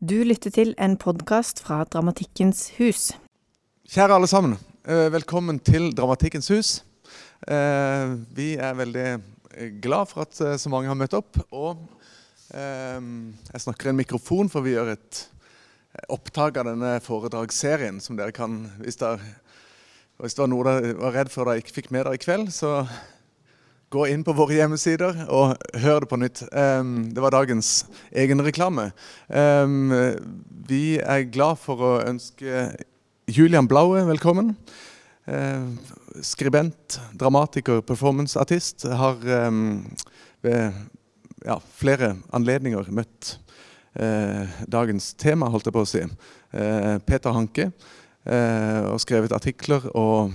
Du lytter til en podkast fra Dramatikkens hus. Kjære alle sammen. eh, Velkommen til Dramatikkens hus. Eh, Vi er veldig eh, glad for at så mange har møtt opp. Og jeg snakker i en mikrofon, for vi gjør et opptak av denne foredragsserien som dere kan Hvis det, hvis det var noe dere var redd for dere ikke fikk med dere i kveld, så gå inn på våre hjemmesider og hør det på nytt. Det var dagens egenreklame. Um, vi er glad for å ønske Julian Blaue velkommen. Skribent, dramatiker, performanceartist. Har ved ja, flere anledninger møtt uh, dagens tema, holdt jeg på å si. Uh, Peter Hanke. uh, og skrevet artikler og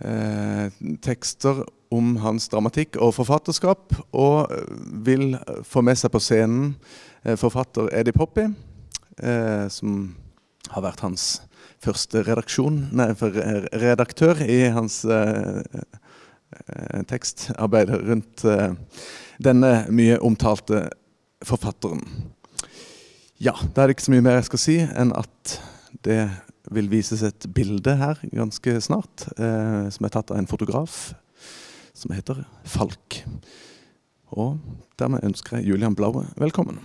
eh, tekster om hans dramatikk og forfatterskap, og vil få med seg på scenen eh, forfatter Eddie Poppy, eh, som har vært hans første nei, eh, redaktør i hans tekstarbeid rundt denne mye omtalte forfatteren. Ja, da er det ikke så mye mer jeg skal si enn at det vil vises et bilde her ganske snart, som er tatt av en fotograf som heter Falk. Og dermed ønsker jeg Julian Blaue velkommen.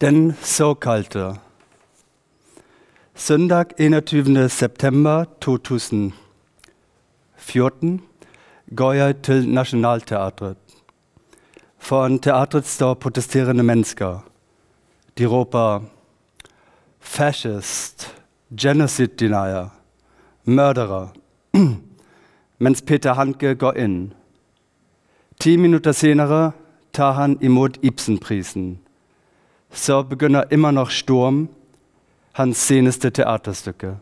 Den såkalte. Søndag 21. september 2014 går jeg til Nationaltheatret. Foran teatret står protesterende mennesker. De 'fascist', 'genocide denier', 'mørdere', mens Peter Handke går inn. Ti minutter senere tar han imot Ibsenprisen så begynner immer noch Sturm, hans seneste teaterstykke.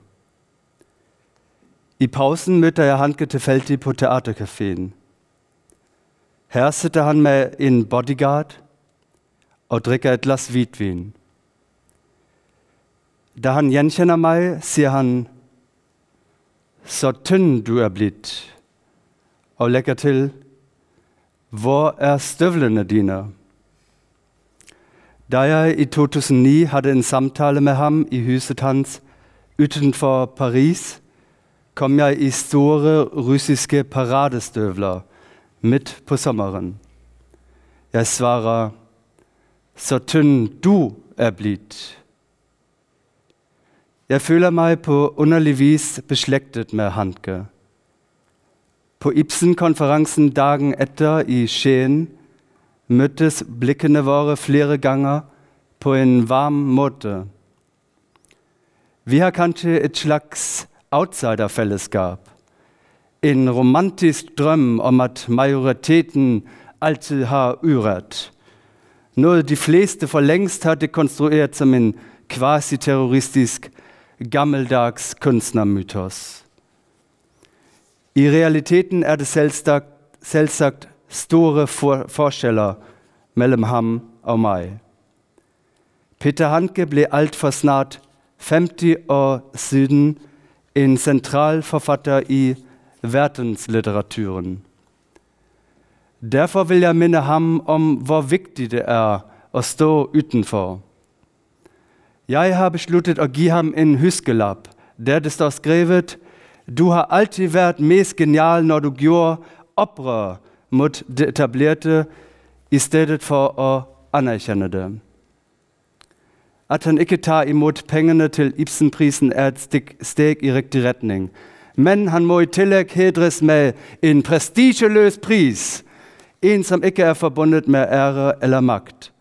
I pausen møter jeg Hanke tilfeldig på teaterkafeen. Her sitter han med en bodyguard og drikker et glass hvitvin. Da han gjenkjenner meg, sier han 'Så tynn du er blitt', og legger til 'Hvor er støvlene dine'? Da jeg i 2009 hadde en samtale med ham i huset hans utenfor Paris, kom jeg i store russiske paradestøvler midt på sommeren. Jeg svarer 'så tynn du er blitt'. Jeg føler meg på underlig vis beslektet med Handke. På Ibsen-konferansen dagen etter i Skien møttes blikkene våre flere ganger på en varm måte. Vi har kanskje et slags outsiderfellesskap. En romantisk drøm om at majoriteten alltid har urett. Noe de fleste for lengst har dekonstruert som en kvasiterroristisk, gammeldags kunstnermytos. I realiteten er det selvsagt, selvsagt store for forskjeller mellom ham og meg. Peter Handke ble altfor snart 50 år siden en sentral forfatter i verdenslitteraturen. Derfor vil jeg minne ham om hvor viktig det er å stå utenfor. Jeg har besluttet å gi ham en huskelapp der det står skrevet Du har alltid vært mest genial når du gjorde opprør mot det etablerte i stedet for å anerkjenne det. At han ikke tar imot pengene til Ibsenprisen, er et steg, i riktig retning. Men han må i tillegg hedres med en prestisjeløs pris, en som ikke er forbundet med ære eller makt.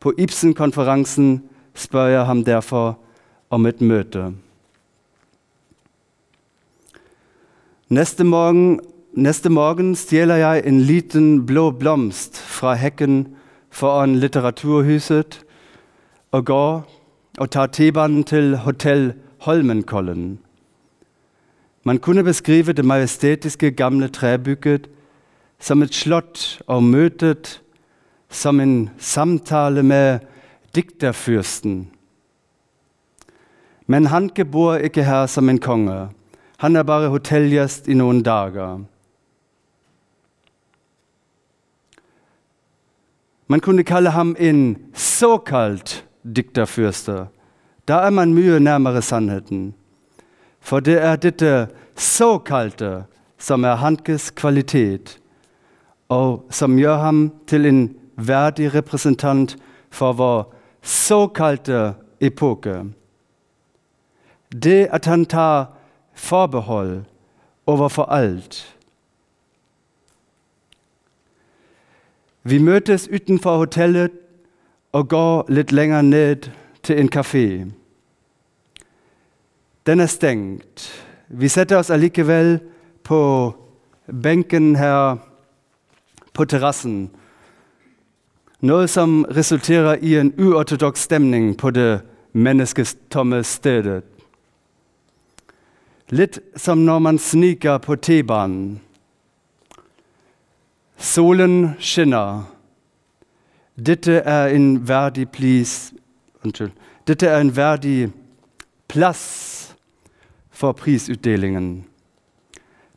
På Ibsen-konferensen spør jeg ham derfor om et møte. Neste morgen, neste morgen stjeler jeg en liten blå blomst fra hekken foran Litteraturhuset og går og tar T-banen til Hotell Holmenkollen. Man kunne beskrive det majestetiske gamle træbygget som et slott og møtet som en samtale med digterfyrsten. Men Hanke bor ikke her som en konge. Han er bare hotellgjest i noen dager. Man kunne kalle ham en såkalt dikterfyrste. Da er man mye nærmere sannheten. For det er dette såkalte som er Hankes kvalitet, og som gjør ham til en verdig representant for vår såkalte epoke. Det at han tar forbehold overfor alt. Vi møtes utenfor hotellet og går litt lenger ned til en kafé. Den er stengt. Vi setter oss allikevel på benken her på terrassen. Noe som resulterer i en uortodoks stemning på det mennesketomme stedet. Litt som når man sniker på T-banen. Solen skinner. Dette er en verdig plis Unnskyld. Dette er en verdig plass for prisutdelingen.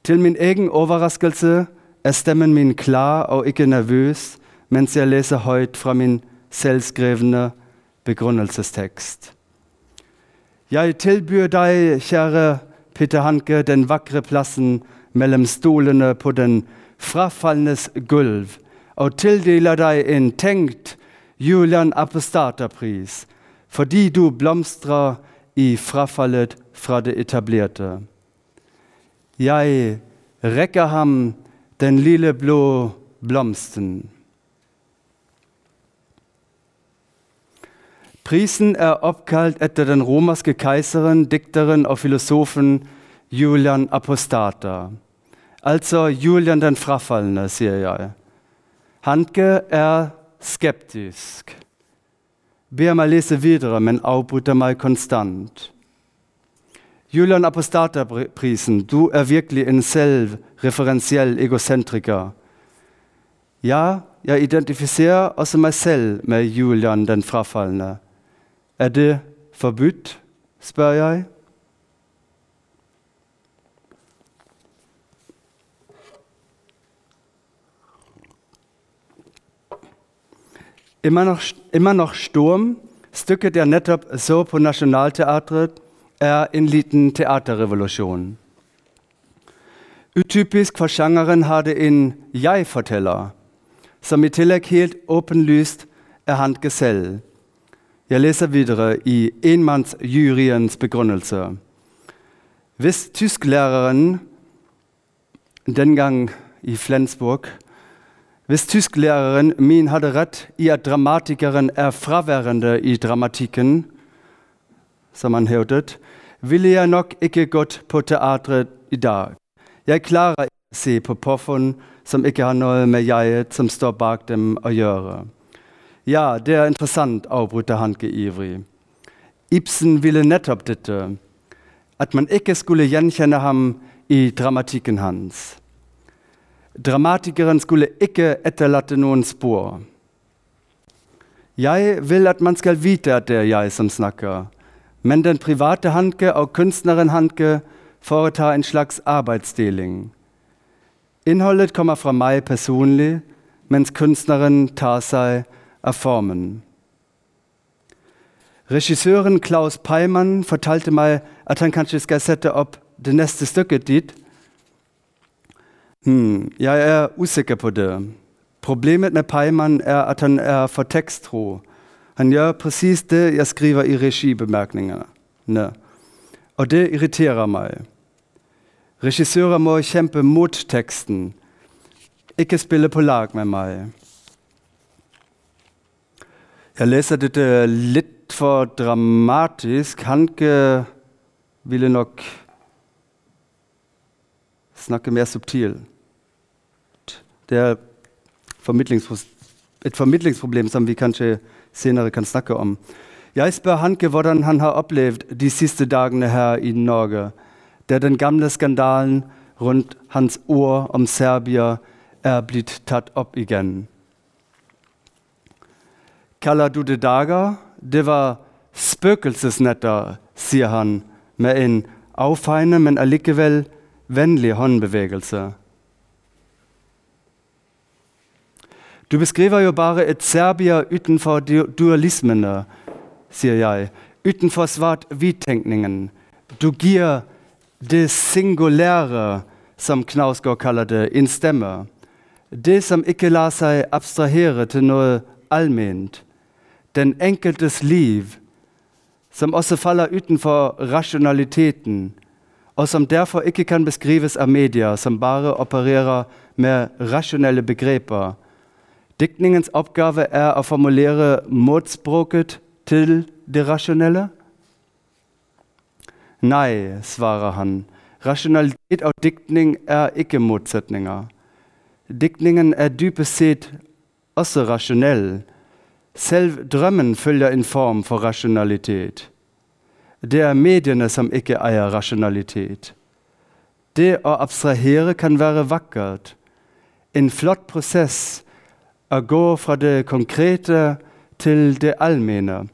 Til min egen overraskelse er stemmen min klar og ikke nervøs mens jeg leser høyt fra min selvskrevne begrunnelsestekst. Jeg tilbyr deg, kjære Peter Hanke, den vakre plassen mellom stolene på den frafalnes gulv, og tildeler deg en tenkt Julian Apostaterpris fordi du blomstrer i frafallet fra det etablerte. Jeg rekker den lille blå blomsten. Prisen er oppkalt etter den romerske keiseren, dikteren og filosofen Julian Apostater. Altså Julian den frafalne, sier jeg. Hanke er skeptisk. Ber meg lese videre, men avbryter meg konstant. Julian Apostaterprisen, du er virkelig en selvreferensiell egosentriker. Ja, jeg identifiserer også meg selv med Julian den frafalne. Er det forbudt, spør jeg. Immer noch, immer noch Sturm, stykket jeg nettopp så på Nationaltheatret, er en liten teaterrevolusjon. Utypisk for sjangeren har det en jeg-forteller, som i tillegg helt åpenlyst er Handke selv. Jeg leser videre i enmannsjuryens begrunnelse. Hvis tysklæreren den gang i Flensburg Hvis tysklæreren min hadde rett i at dramatikeren er fraværende i dramatikken, som han hevdet, ville jeg nok ikke gått på teatret i dag. Jeg klarer ikke å se på Poffen som ikke har noe med jeget som står bak dem å gjøre. Ja, det er interessant, avbryter Hanke ivrig. Ibsen ville nettopp dette, at man ikke skulle gjenkjenne ham i dramatikken hans. Dramatikeren skulle ikke etterlate noen spor. Jeg vil at man skal vite at det er jeg som snakker, men den private Hanke og kunstneren Hanke foretar en slags arbeidsdeling. Innholdet kommer fra meg personlig, mens kunstneren tar seg av formen. Regissøren Klaus Peimann fortalte meg at han kanskje skal sette opp det neste stykket dit. Hmm, jeg er usikker på det. Problemet med Peimann er at han er for teksttro. Han gjør presis det jeg skriver i regibemerkningene. Og det irriterer meg. Regissører må kjempe mot teksten, ikke spille på lag med meg. Jeg læser dette lidt for dramatisk. Hanke ville nok snakke mere subtil. Det er formidlingspro- et formidlingsproblem som vi kanskje senere kan snakke om. Jeg spør Hanke hvordan han har opplevd de siste dagene her i Norge, der den gamle skandalen rundt hans ord om Serbia er blitt tatt opp igjen. Kaller du det dager? Det var spøkelsesnetter, sier han med en avfeiende, men allikevel vennlig håndbevegelse. Du beskriver bare et Serbia utenfor du- dualismene, sier jeg, utenfor svart-hvit-tenkningen. Du gir det singulære, som Knausgård kaller det, en stemme. Det som ikke lar seg abstrahere til noe allment. Den enkeltes liv, som også faller utenfor rasjonaliteten, og som derfor ikke kan beskrives av media, som bare opererer med rasjonelle begreper. Diktningens oppgave er å formulere motspråket til det rasjonelle? Nei, svarer han. Rasjonalitet og diktning er ikke motsetninger. Diktningen er dypest sett også rasjonell. Selv drømmen følger en form for rasjonalitet. Det er mediene som ikke eier rasjonalitet. Det å abstrahere kan være vakkert. En flott prosess å gå fra det konkrete til det allmenne.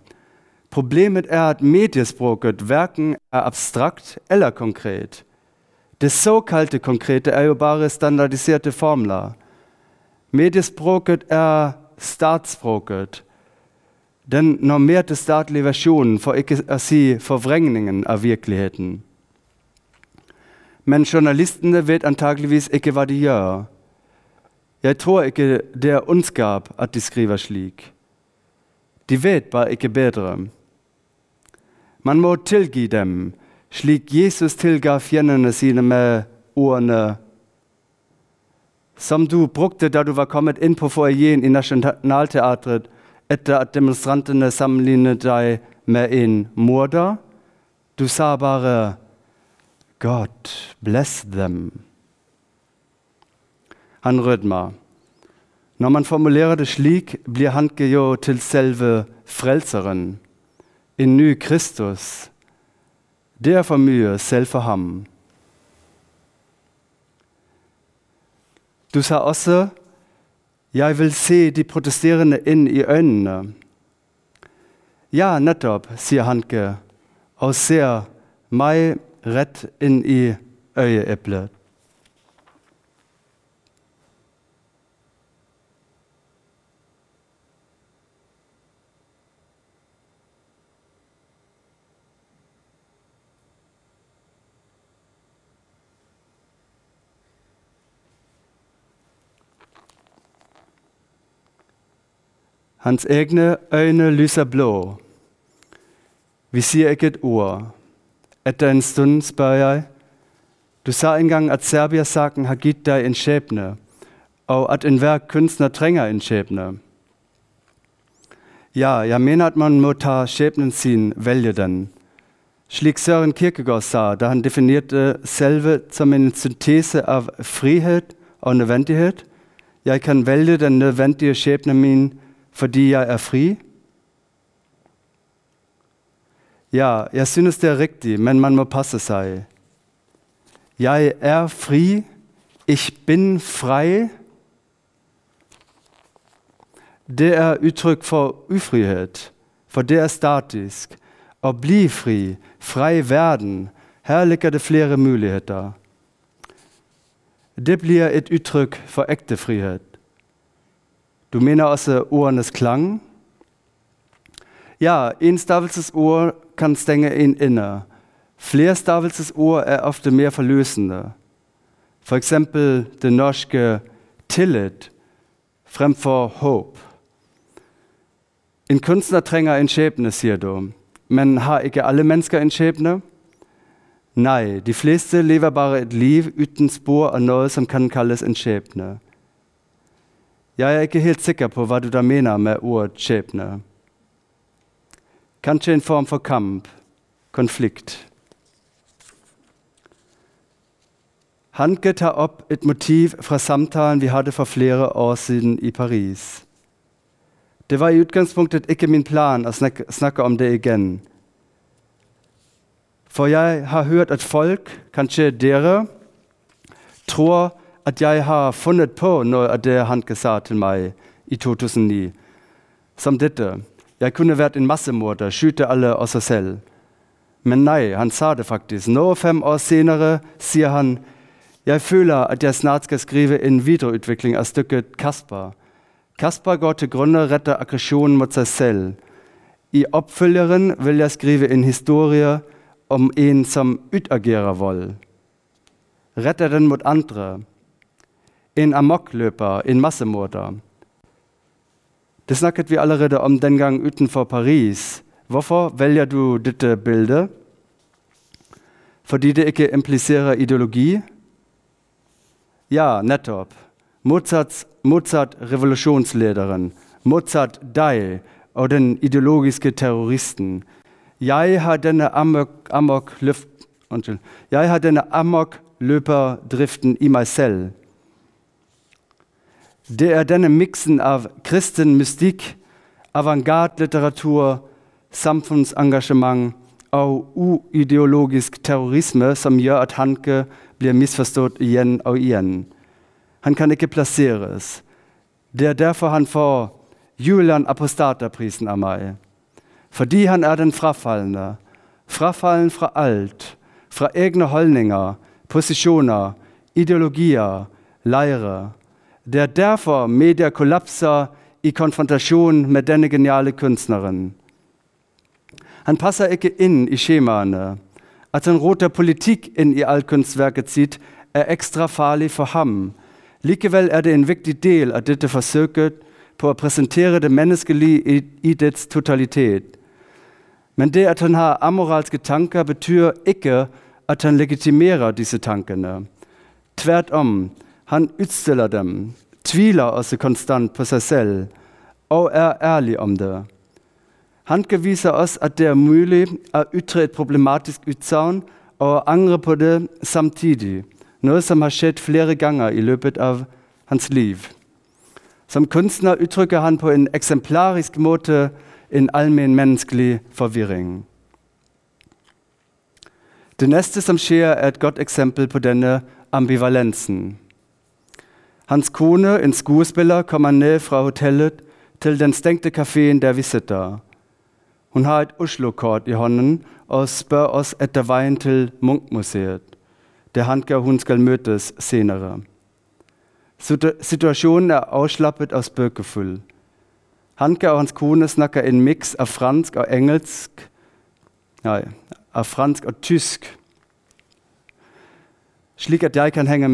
Problemet er at mediespråket verken er abstrakt eller konkret. Det såkalte konkrete er jo bare standardiserte formler. Mediespråket er statsspråket. Den normerte statlige versjonen, for ikke å si forvrengningen av virkeligheten. Men journalistene vet antageligvis ikke hva de gjør. Jeg tror ikke det er ondskap at de skriver slik. De vet bare ikke bedre. Man må tilgi dem, slik Jesus tilga fiendene sine med ordene som du brukte da du var kommet inn på foajeen i Nationaltheatret etter at demonstrantene sammenlignet deg med en morder. Du sa bare God bless them. Han rødma. Når man formulerer det slik, blir Hanke jo til selve frelseren. En ny Kristus. Det er for mye selv for ham. Du sa også 'Jeg vil se de protesterende inn i øynene'. Ja, nettopp, sier Hanke og ser meg rett inn i øyeeplet. Hans egne øyne lyser blå. Vi sier ikke et ord. Etter en stund spør jeg, du sa en gang at Serbia-saken har gitt deg en skjebne, og at enhver kunstner trenger en skjebne. Ja, jeg mener at man må ta skjebnen sin, velge den. Slik Søren Kierkegaard sa da han definerte selve som en syntese av frihet og nødvendighet. Jeg kan velge den nødvendige skjebnen min fordi jeg er fri? Ja, jeg synes det er riktig, men man må passe seg. Jeg er fri, ich bin frei. Det er uttrykk for ufrihet, for det er statisk. Å bli frei verden, her ligger det flere muligheter. Det blir et uttrykk for ekte frihet. Du mener også ordenes klang? Ja, enstavelsesord kan stenge en inne. Flerstavelsesord er ofte mer forløsende. For eksempel det norske 'tillit' fremfor 'håp'. En kunstner trenger en skjebne, sier du. Men har ikke alle mennesker en skjebne? Nei, de fleste lever bare et liv uten spor av noe som kan kalles en skjebne. Jeg er ikke helt sikker på hva du da mener med ordet skjebne. kanskje en form for kamp, konflikt. Hanke tar opp et motiv fra samtalen vi hadde for flere år siden i Paris. Det var i utgangspunktet ikke min plan å snakke, om det igjen. For jeg har hørt at folk, kanskje dere, tror at jeg har funnet på noe av det Hanke sa til meg i 2009. Som dette. Jeg kunne vært en massemorder, skyte alle seg selv. Men nei, han sa det faktisk. Nå, fem år senere, sier han jeg føler at jeg snart skal skrive en videreutvikling av stykket Kasper. Kasper går til grunne retter aggresjonen mot seg selv. I oppfølgeren vil jeg skrive en historie om en som utagerer vold. Retter den mot andre. En amokløper, en massemorder. Det snakket om den gang utenfor Paris. Hvorfor velger du dette bildet? Fordi det ikke impliserer ideologi? Ja, nettopp. Mozart, Mozart revolusjonslederen. Mozart deg og den ideologiske terroristen. Jeg har denne amok, amok løft, unnskyld. Jeg har denne amokløperdriften i meg selv. Det er denne miksen av kristen mystikk, avantgarde-litteratur, samfunnsengasjement og uideologisk terrorisme som gjør at Hanke blir misforstått igjen og igjen. Han kan ikke plasseres. Det er derfor han får Julian Apostata-prisen av meg. Fordi han er den frafallende. Frafallen fra alt. Fra egne holdninger, posisjoner, ideologier, leire. Det er derfor media kollapser i konfrontasjon med denne geniale kunstneren. Han passer ikke inn i skjemaene. At han roter politikk inn i alt kunstverket sitt, er ekstra farlig for ham. Likevel er det en viktig del av dette forsøket på å presentere det menneskelige i dets totalitet. Men det at han har amoralske tanker, betyr ikke at han legitimerer disse tankene. Tvert om, han utstiller dem, tviler også konstant på seg selv og er ærlig om det. Hanke viser oss at det er mulig å ytre et problematisk utsagn og angre på det samtidig, noe som har skjedd flere ganger i løpet av hans liv. Som kunstner uttrykker han på en eksemplarisk måte en allmennmenneskelig forvirring. Det neste som skjer, er et godt eksempel på denne ambivalensen. Hans kone, en skuespiller, kommer ned fra hotellet til den stengte kafeen der vi sitter. Hun har et Oslo-kort i hånden og spør oss etter veien til Munch-museet, der Hanke og hun skal møtes senere. Situasjonen er avslappet og spøkefull. Hanke og hans kone snakker en miks av fransk og engelsk Nei, av fransk og tysk, slik at jeg kan henge.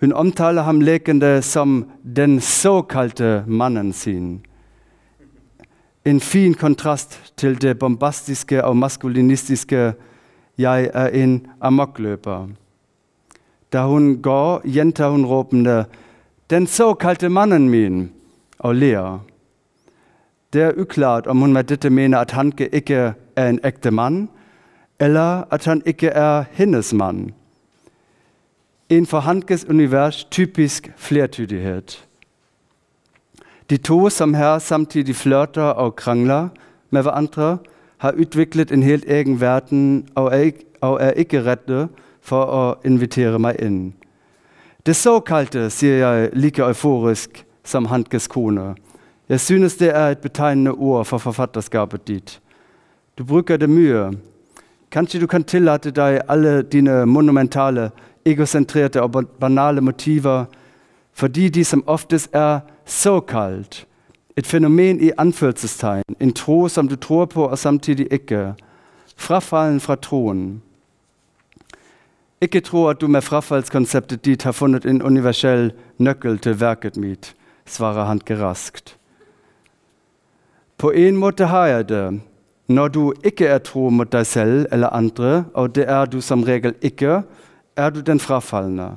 Hun omtaler ham lekende som 'den såkalte mannen sin' en fin kontrast til det bombastiske og maskulinistiske 'jeg er en amokløper'. Da hun går, gjentar hun ropende 'den såkalte mannen min' og ler. Det er uklart om hun med dette mener at Hanke ikke er en ekte mann, eller at han ikke er hennes mann. En for Hankes univers typisk flertydighet. De to som her samtidig flørter og krangler med hverandre, har utviklet en helt egen verden og er, og er ikke redde for å invitere meg inn. Det såkalte, sier jeg like euforisk som Handkes kone. Jeg synes det er et betegnende ord for forfatterskapet ditt. Du bruker det mye. Kanskje du kan tillate deg alle dine monumentale, egosentrerte og banale motiver fordi de som oftest er såkalt. Et fenomen i anførselstegn, en tro tror på og samtidig ikke. Frafallen fra troen. Ikke tro at du med frafallskonseptet ditt har funnet en universell nøkkel til verket mitt, svarer han raskt. På en måte har jeg det. Når du ikke er tro mot deg selv eller andre, og det du som regel ikke, er du den frafallende.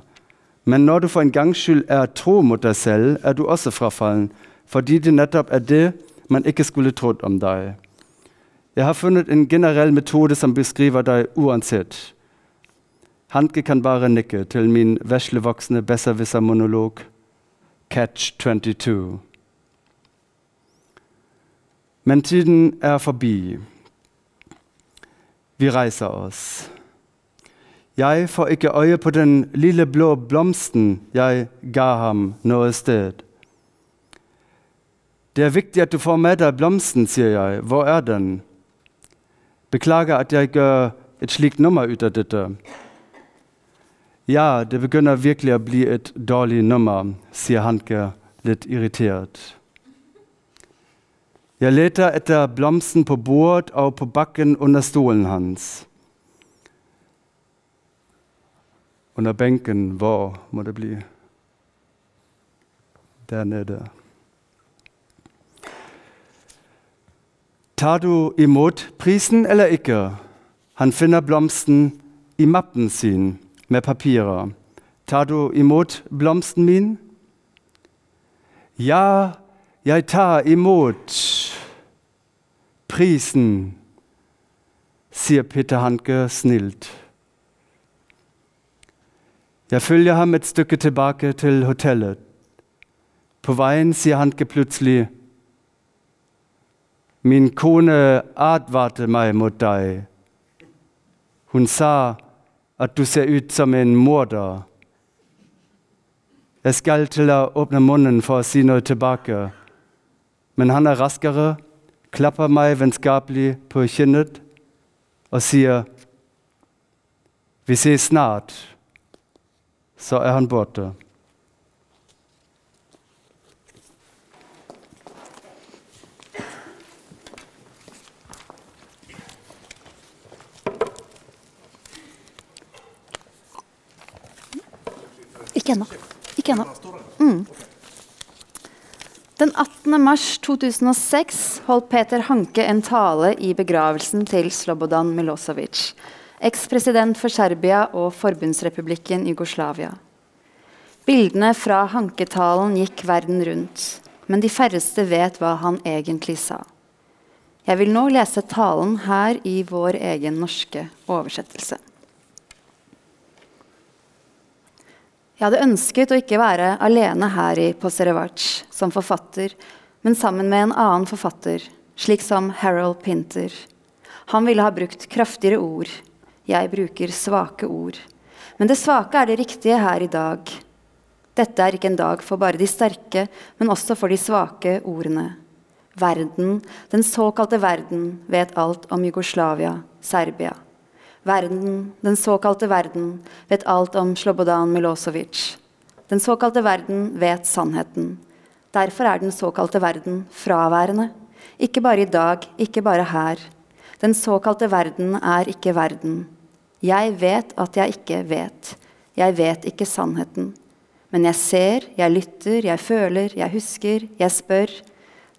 Men når du for en gangs skyld er tro mot deg selv, er du også frafallen, fordi det nettopp er det man ikke skulle trodd om deg. Jeg har funnet en generell metode som beskriver deg uansett. Handke kan bare nikke til min veslevoksne besserwisser-monolog Catch 22. Men tiden er forbi. Vi reiser oss. Jeg får ikke øye på den lille blå blomsten jeg ga ham noe sted. Det er viktig at du får med deg blomsten, sier jeg. Hvor er den? Beklager at jeg gjør et slikt nummer ut av dette. Ja, det begynner virkelig å bli et dårlig nummer, sier Hanke litt irritert. Jeg leter etter blomsten på bord og på bakken under stolen hans. Under benken, hvor må det bli? Der nede. Tar du prisen eller ikke? Han finner blomsten i mappen sin med papirer. Tar du imot blomsten min? Ja, jeg tar imot prisen, sier Peter Hanke snilt. Jeg følger ham et stykke tilbake til hotellet. På veien sier Hanke plutselig Min kone advarte meg mot deg. Hun sa at du ser ut som en morder. Jeg skal til å åpne munnen for å si noe tilbake, men han er raskere, klapper meg vennskapelig på kinnet og sier Vi ses snart. Så er han borte. Ikke ennå. Ikke ennå. Mm. Den 18. mars 2006 holdt Peter Hanke en tale i begravelsen til Slobodan Milosevic, ekspresident for Serbia og Forbundsrepublikken Jugoslavia. Bildene fra Hanketalen gikk verden rundt, men de færreste vet hva han egentlig sa. Jeg vil nå lese talen her i vår egen norske oversettelse. Jeg hadde ønsket å ikke være alene her i Poserevac som forfatter, men sammen med en annen forfatter, slik som Harold Pinter. Han ville ha brukt kraftigere ord. Jeg bruker svake ord. Men det svake er det riktige her i dag. Dette er ikke en dag for bare de sterke, men også for de svake ordene. Verden, den såkalte verden, vet alt om Jugoslavia, Serbia. Verden, den såkalte verden, vet alt om Slobodan Milosevic. Den såkalte verden vet sannheten. Derfor er den såkalte verden fraværende. Ikke bare i dag, ikke bare her. Den såkalte verden er ikke verden. Jeg vet at jeg ikke vet. Jeg vet ikke sannheten. Men jeg ser, jeg lytter, jeg føler, jeg husker, jeg spør.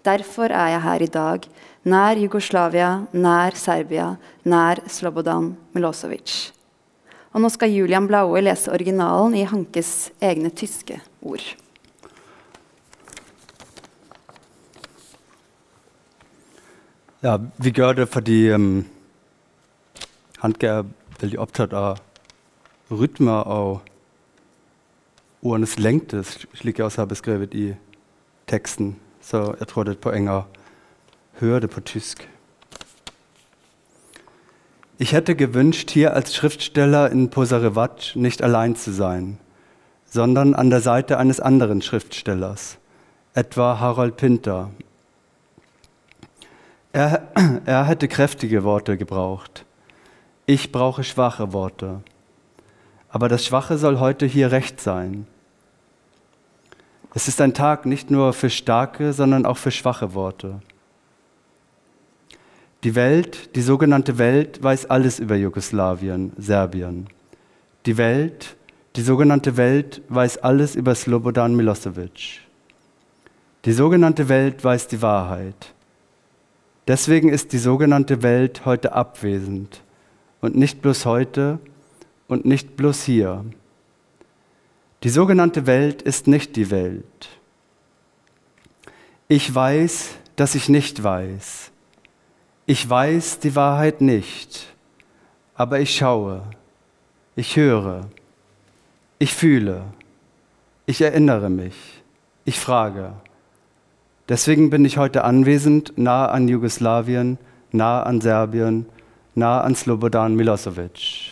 Derfor er jeg her i dag, nær Jugoslavia, nær Serbia, nær Slobodan Milosevic. Og nå skal Julian Blaue lese originalen i Hankes egne tyske ord. Ja, vi gjør det fordi um, Hanke er veldig opptatt av rytme og ordenes lengde, slik jeg også har beskrevet i tror det er et poeng å høre det på tysk. Ich hätte gewünscht, hier als Schriftsteller in Posarevac nicht allein zu sein, sondern an der Seite eines anderen Schriftstellers, etwa Harold Pinter. Er, er hätte kräftige Worte gebraucht. Ich brauche schwache Worte. Aber das Schwache soll heute hier recht sein. Es ist ein Tag nicht nur für starke, sondern auch für schwache Worte. Die Welt, die sogenannte Welt, weiß alles über Jugoslawien, Serbien. Die Welt, die sogenannte Welt, weiß alles über Slobodan Milosevic. Die sogenannte Welt weiß die Wahrheit. Deswegen ist die sogenannte Welt heute abwesend und nicht bloß heute und nicht bloß hier. Die sogenannte Welt ist nicht die Welt. Ich weiß, dass ich nicht weiß. Ich weiß die Wahrheit nicht, aber ich schaue, ich höre, ich fühle, ich erinnere mich, ich frage. Deswegen bin ich heute anwesend, nah an Jugoslawien, nah an Serbien, nah an Slobodan Milosevic.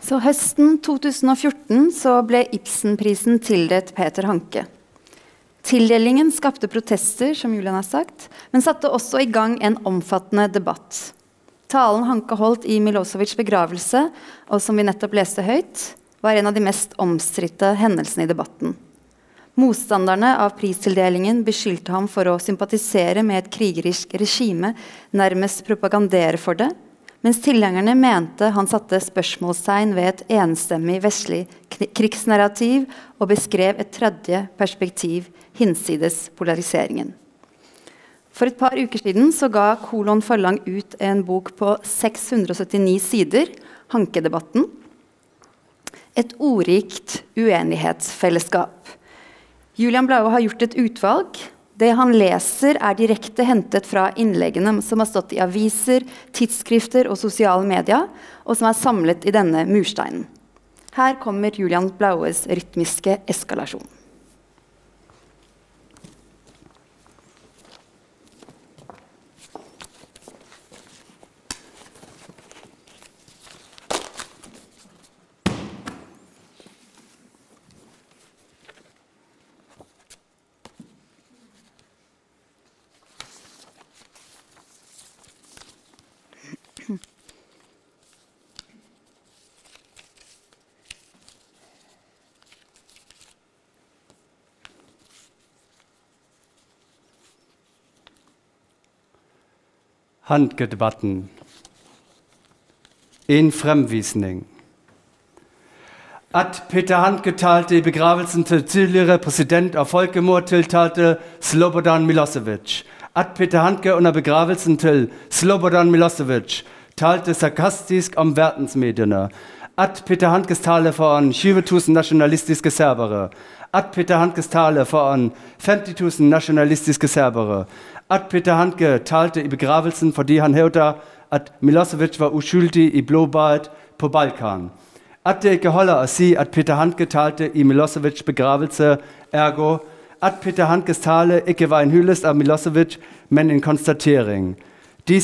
Så høsten 2014 så ble Ibsenprisen tildelt Peter Hanke. Tildelingen skapte protester, som Julian har sagt, men satte også i gang en omfattende debatt. Talen Hanke holdt i Milosevics begravelse, og som vi nettopp leste høyt, var en av de mest omstridte hendelsene i debatten. Motstanderne av pristildelingen beskyldte ham for å sympatisere med et krigerisk regime, nærmest propagandere for det, mens tilhengerne mente han satte spørsmålstegn ved et enstemmig vestlig krigsnarrativ og beskrev et tredje perspektiv hinsides polariseringen. For et par uker siden så ga Kolon Forlang ut en bok på 679 sider, 'Hankedebatten'. Et ordrikt uenighetsfellesskap. Julian Blaue har gjort et utvalg det han leser, er direkte hentet fra innleggene som har stått i aviser, tidsskrifter og sosiale medier, og som er samlet i denne mursteinen. Her kommer Julian Blaues rytmiske eskalasjon. Handgedebatten. En fremvisning. At Peter Handke talte i begravelsen til tidligere president av folkemord tiltalte Slobodan Milosevic. At Peter Handke under begravelsen til Slobodan Milosevic talte sarkastisk om verdensmediene. At Peter Handkes tale foran 20 000 nasjonalistiske serbere. At Peter Handkes tale foran 50 000 nasjonalistiske serbere at Peter Handke talte i begravelsen fordi han hævder, at Milosevic var uskyldig i blodbadet på Balkan. At det ikke holder at Peter Handke talte i Milosevics begravelse, ergo at Peter Handkes tale ikke var en hyllest av Milosevic, men en konstatering. De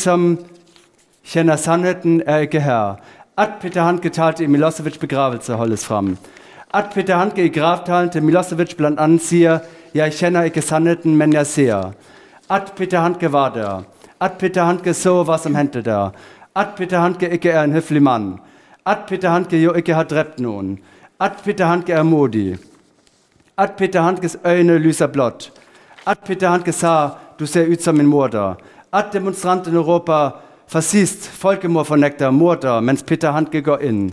kjenner sannheten, er ikke her. At Peter Handke talte i Milosevics begravelse, holdes fram. At Peter Handke i gravtalen til Milosevic bl.a. sier 'Jeg kjenner ikke sannheten, men jeg ser'. At Peter var der. At Peter Handke så hva som hendte der. At Peter Handke ikke er en høflig mann. At Peter Handke jo ikke har drept noen. At Peter Handke er modig. At Peter Handkes øyne lyser blått. At Peter Handke sa 'du ser ut som en morder'. At demonstrantene roper 'fascist', folkemordfornekter, morder, mens Peter Handke går inn.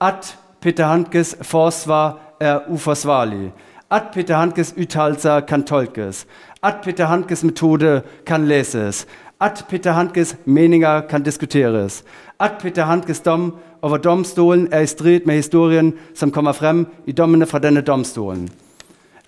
At Peter Handkes forsvar er uforsvarlig. At Peter Handkes uttalelser kan tolkes at Peter Handkes metode kan leses, at Peter Handkes meninger kan diskuteres, at Peter Handkes dom over domstolen er i strid med historien som kommer frem i dommene fra denne domstolen.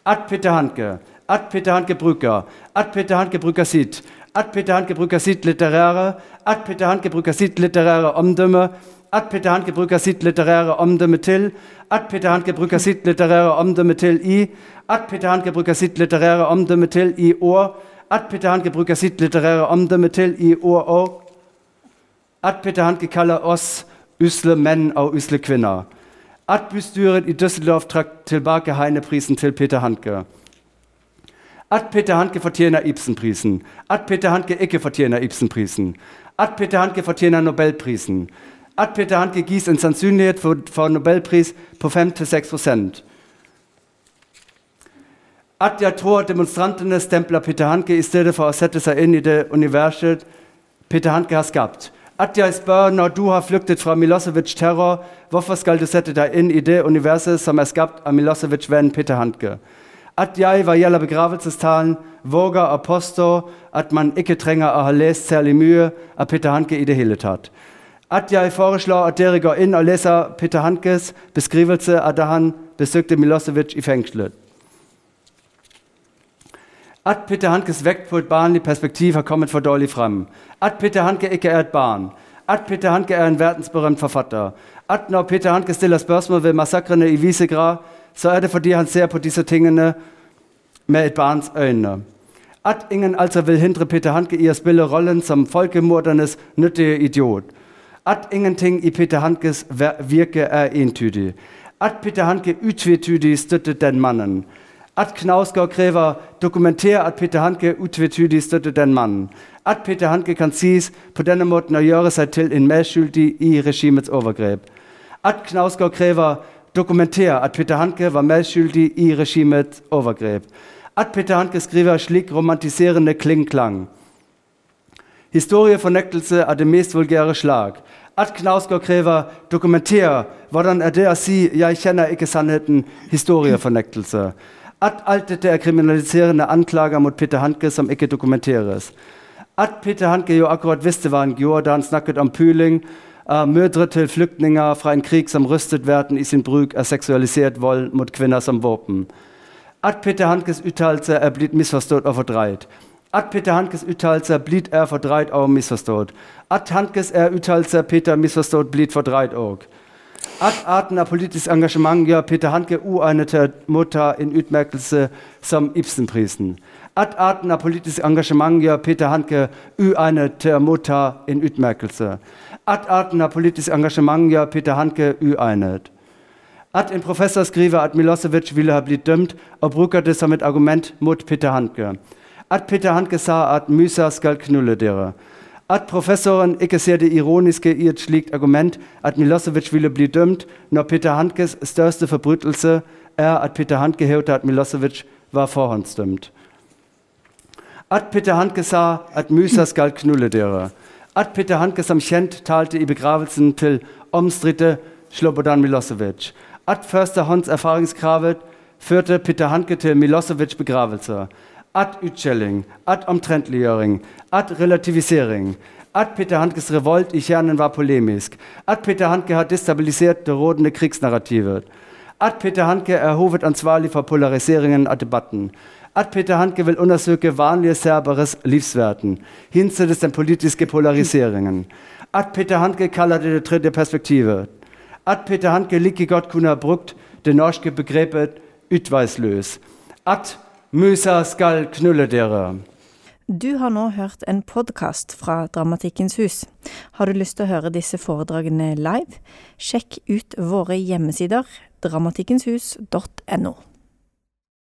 At Peter Handke, at Peter Handke bruker, at Peter Handke bruker sitt, at Peter Handke bruker sitt litterære, at Peter Handke bruker sitt litterære omdømme, at Peter Handke bruker sitt litterære omdømme til, at Peter Handke bruker sitt litterære omdømme til i, at Peter Handke bruker sitt litterære omdømme til i år, at Peter Handke bruker sitt litterære omdømme til i år òg, at Peter Handke kaller oss usle menn og usle kvinner, at bystyret i Düsseldorf trakk tilbake Heineprisen til Peter Handke, at Peter Handke fortjener Ibsenprisen, at Peter Handke ikke fortjener Ibsenprisen, at Peter Handke fortjener Nobelprisen, at Peter Handke gis en sannsynlighet for, for Nobelpris på 5-6 At jeg tror demonstrantene stempler Peter Handke i stedet for å sette seg inn i det universet Peter Handke har skapt. At jeg spør når du har flyktet fra Milosevic terror, hvorfor skal du sette deg inn i det universet som er skapt av Milosevic-vennen Peter Handke? Gjelder begravelsestalen, våger å påstå at man ikke trenger å ha lest særlig mye av Peter Handke i det hele tatt at går inn og leser Peter Hankes beskrivelse da han besøkte Milosevic i fengselet. At Peter Handkes vekt på et perspektiv har kommet for dårlig frem. At Peter Handke ikke er et barn. At Peter Handke er en verdensberømt forfatter. At når Peter Handke stiller spørsmål ved massakrene i Visegrad, så er det fordi han ser på disse tingene med et barns øyne. At ingen altså vil hindre Peter Handke i at spille rollen som folkemordernes nyttige idiot. At ingenting i Peter Handkes virke er entydig. At Peter Handke utvetydig støtter den mannen. At Knausgård kræver dokumentere at Peter Handke utvetydig støtter den mannen. At Peter Handke kan siges på denne måten å gjøre seg til en medskyldig i regimets overgrep. At Knausgård kræver dokumentere at Peter Handke var medskyldig i regimets overgrep. At Peter Handke skriver slik romantiserende klingklang. Historiefornektelse av det mest vulgære slag. At Knausgård krever dokumentere hvordan er det å si 'jeg kjenner ikke sannheten', historiefornektelse. At alt dette er kriminaliserende anklager mot Peter Handke som ikke dokumenteres. At Peter Handke jo akkurat visste hva han gjorde da han snakket om puling av mødre til flyktninger fra en krig som rystet verden i sin bruk av seksualisert vold mot kvinner som våpen. At Peter Handkes uttalelse er blitt misforstått og fordreid. At Peter Handkes uttalelse er blitt er fordreid og misforstått. At Handkes er uttalelse Peter misforstått blitt fordreid òg. At arten av politisk engasjement gjør Peter Handke å motta en utmerkelse som Ibsenprisen. At arten av politisk engasjement gjør Peter Handke å motta en utmerkelse. At arten av politisk engasjement gjør Peter Handke uegnet. At en professor skriver at Milosevic ville ha blitt dømt, og bruker det som et argument mot Peter Handke. At Peter Handke sa at musa skal knulle dere. At professoren ikke ser det ironiske i et slikt argument at Milosevic ville bli dømt når Peter Handkes største forbrytelse er at Peter Handke hevder at Milosevic var forhåndsdømt. At Peter Handke sa at musa skal knulle dere. At Peter Handke som kjent talte i begravelsen til omstridte Slobodan Milosevic. At førstehånds erfaringskravet førte Peter Handke til Milosevics begravelse at utskjelling, at omtrentliggjøring, at relativisering. At Peter Handkes revolt i kjernen var polemisk. At Peter Handke har destabilisert det rådende krigsnarrativet. At Peter Handke er hovedansvarlig for polariseringen av debatten. At Peter Handke vil undersøke vanlige serberes livsverden, hinsides den politiske polariseringen. At Peter Handke kaller det det tredje perspektivet. At Peter Handke like godt kunne ha brukt det norske begrepet utveisløs. At Musa skal knulle dere. Du har nå hørt en podkast fra Dramatikkens hus. Har du lyst til å høre disse foredragene live? Sjekk ut våre hjemmesider dramatikkenshus.no.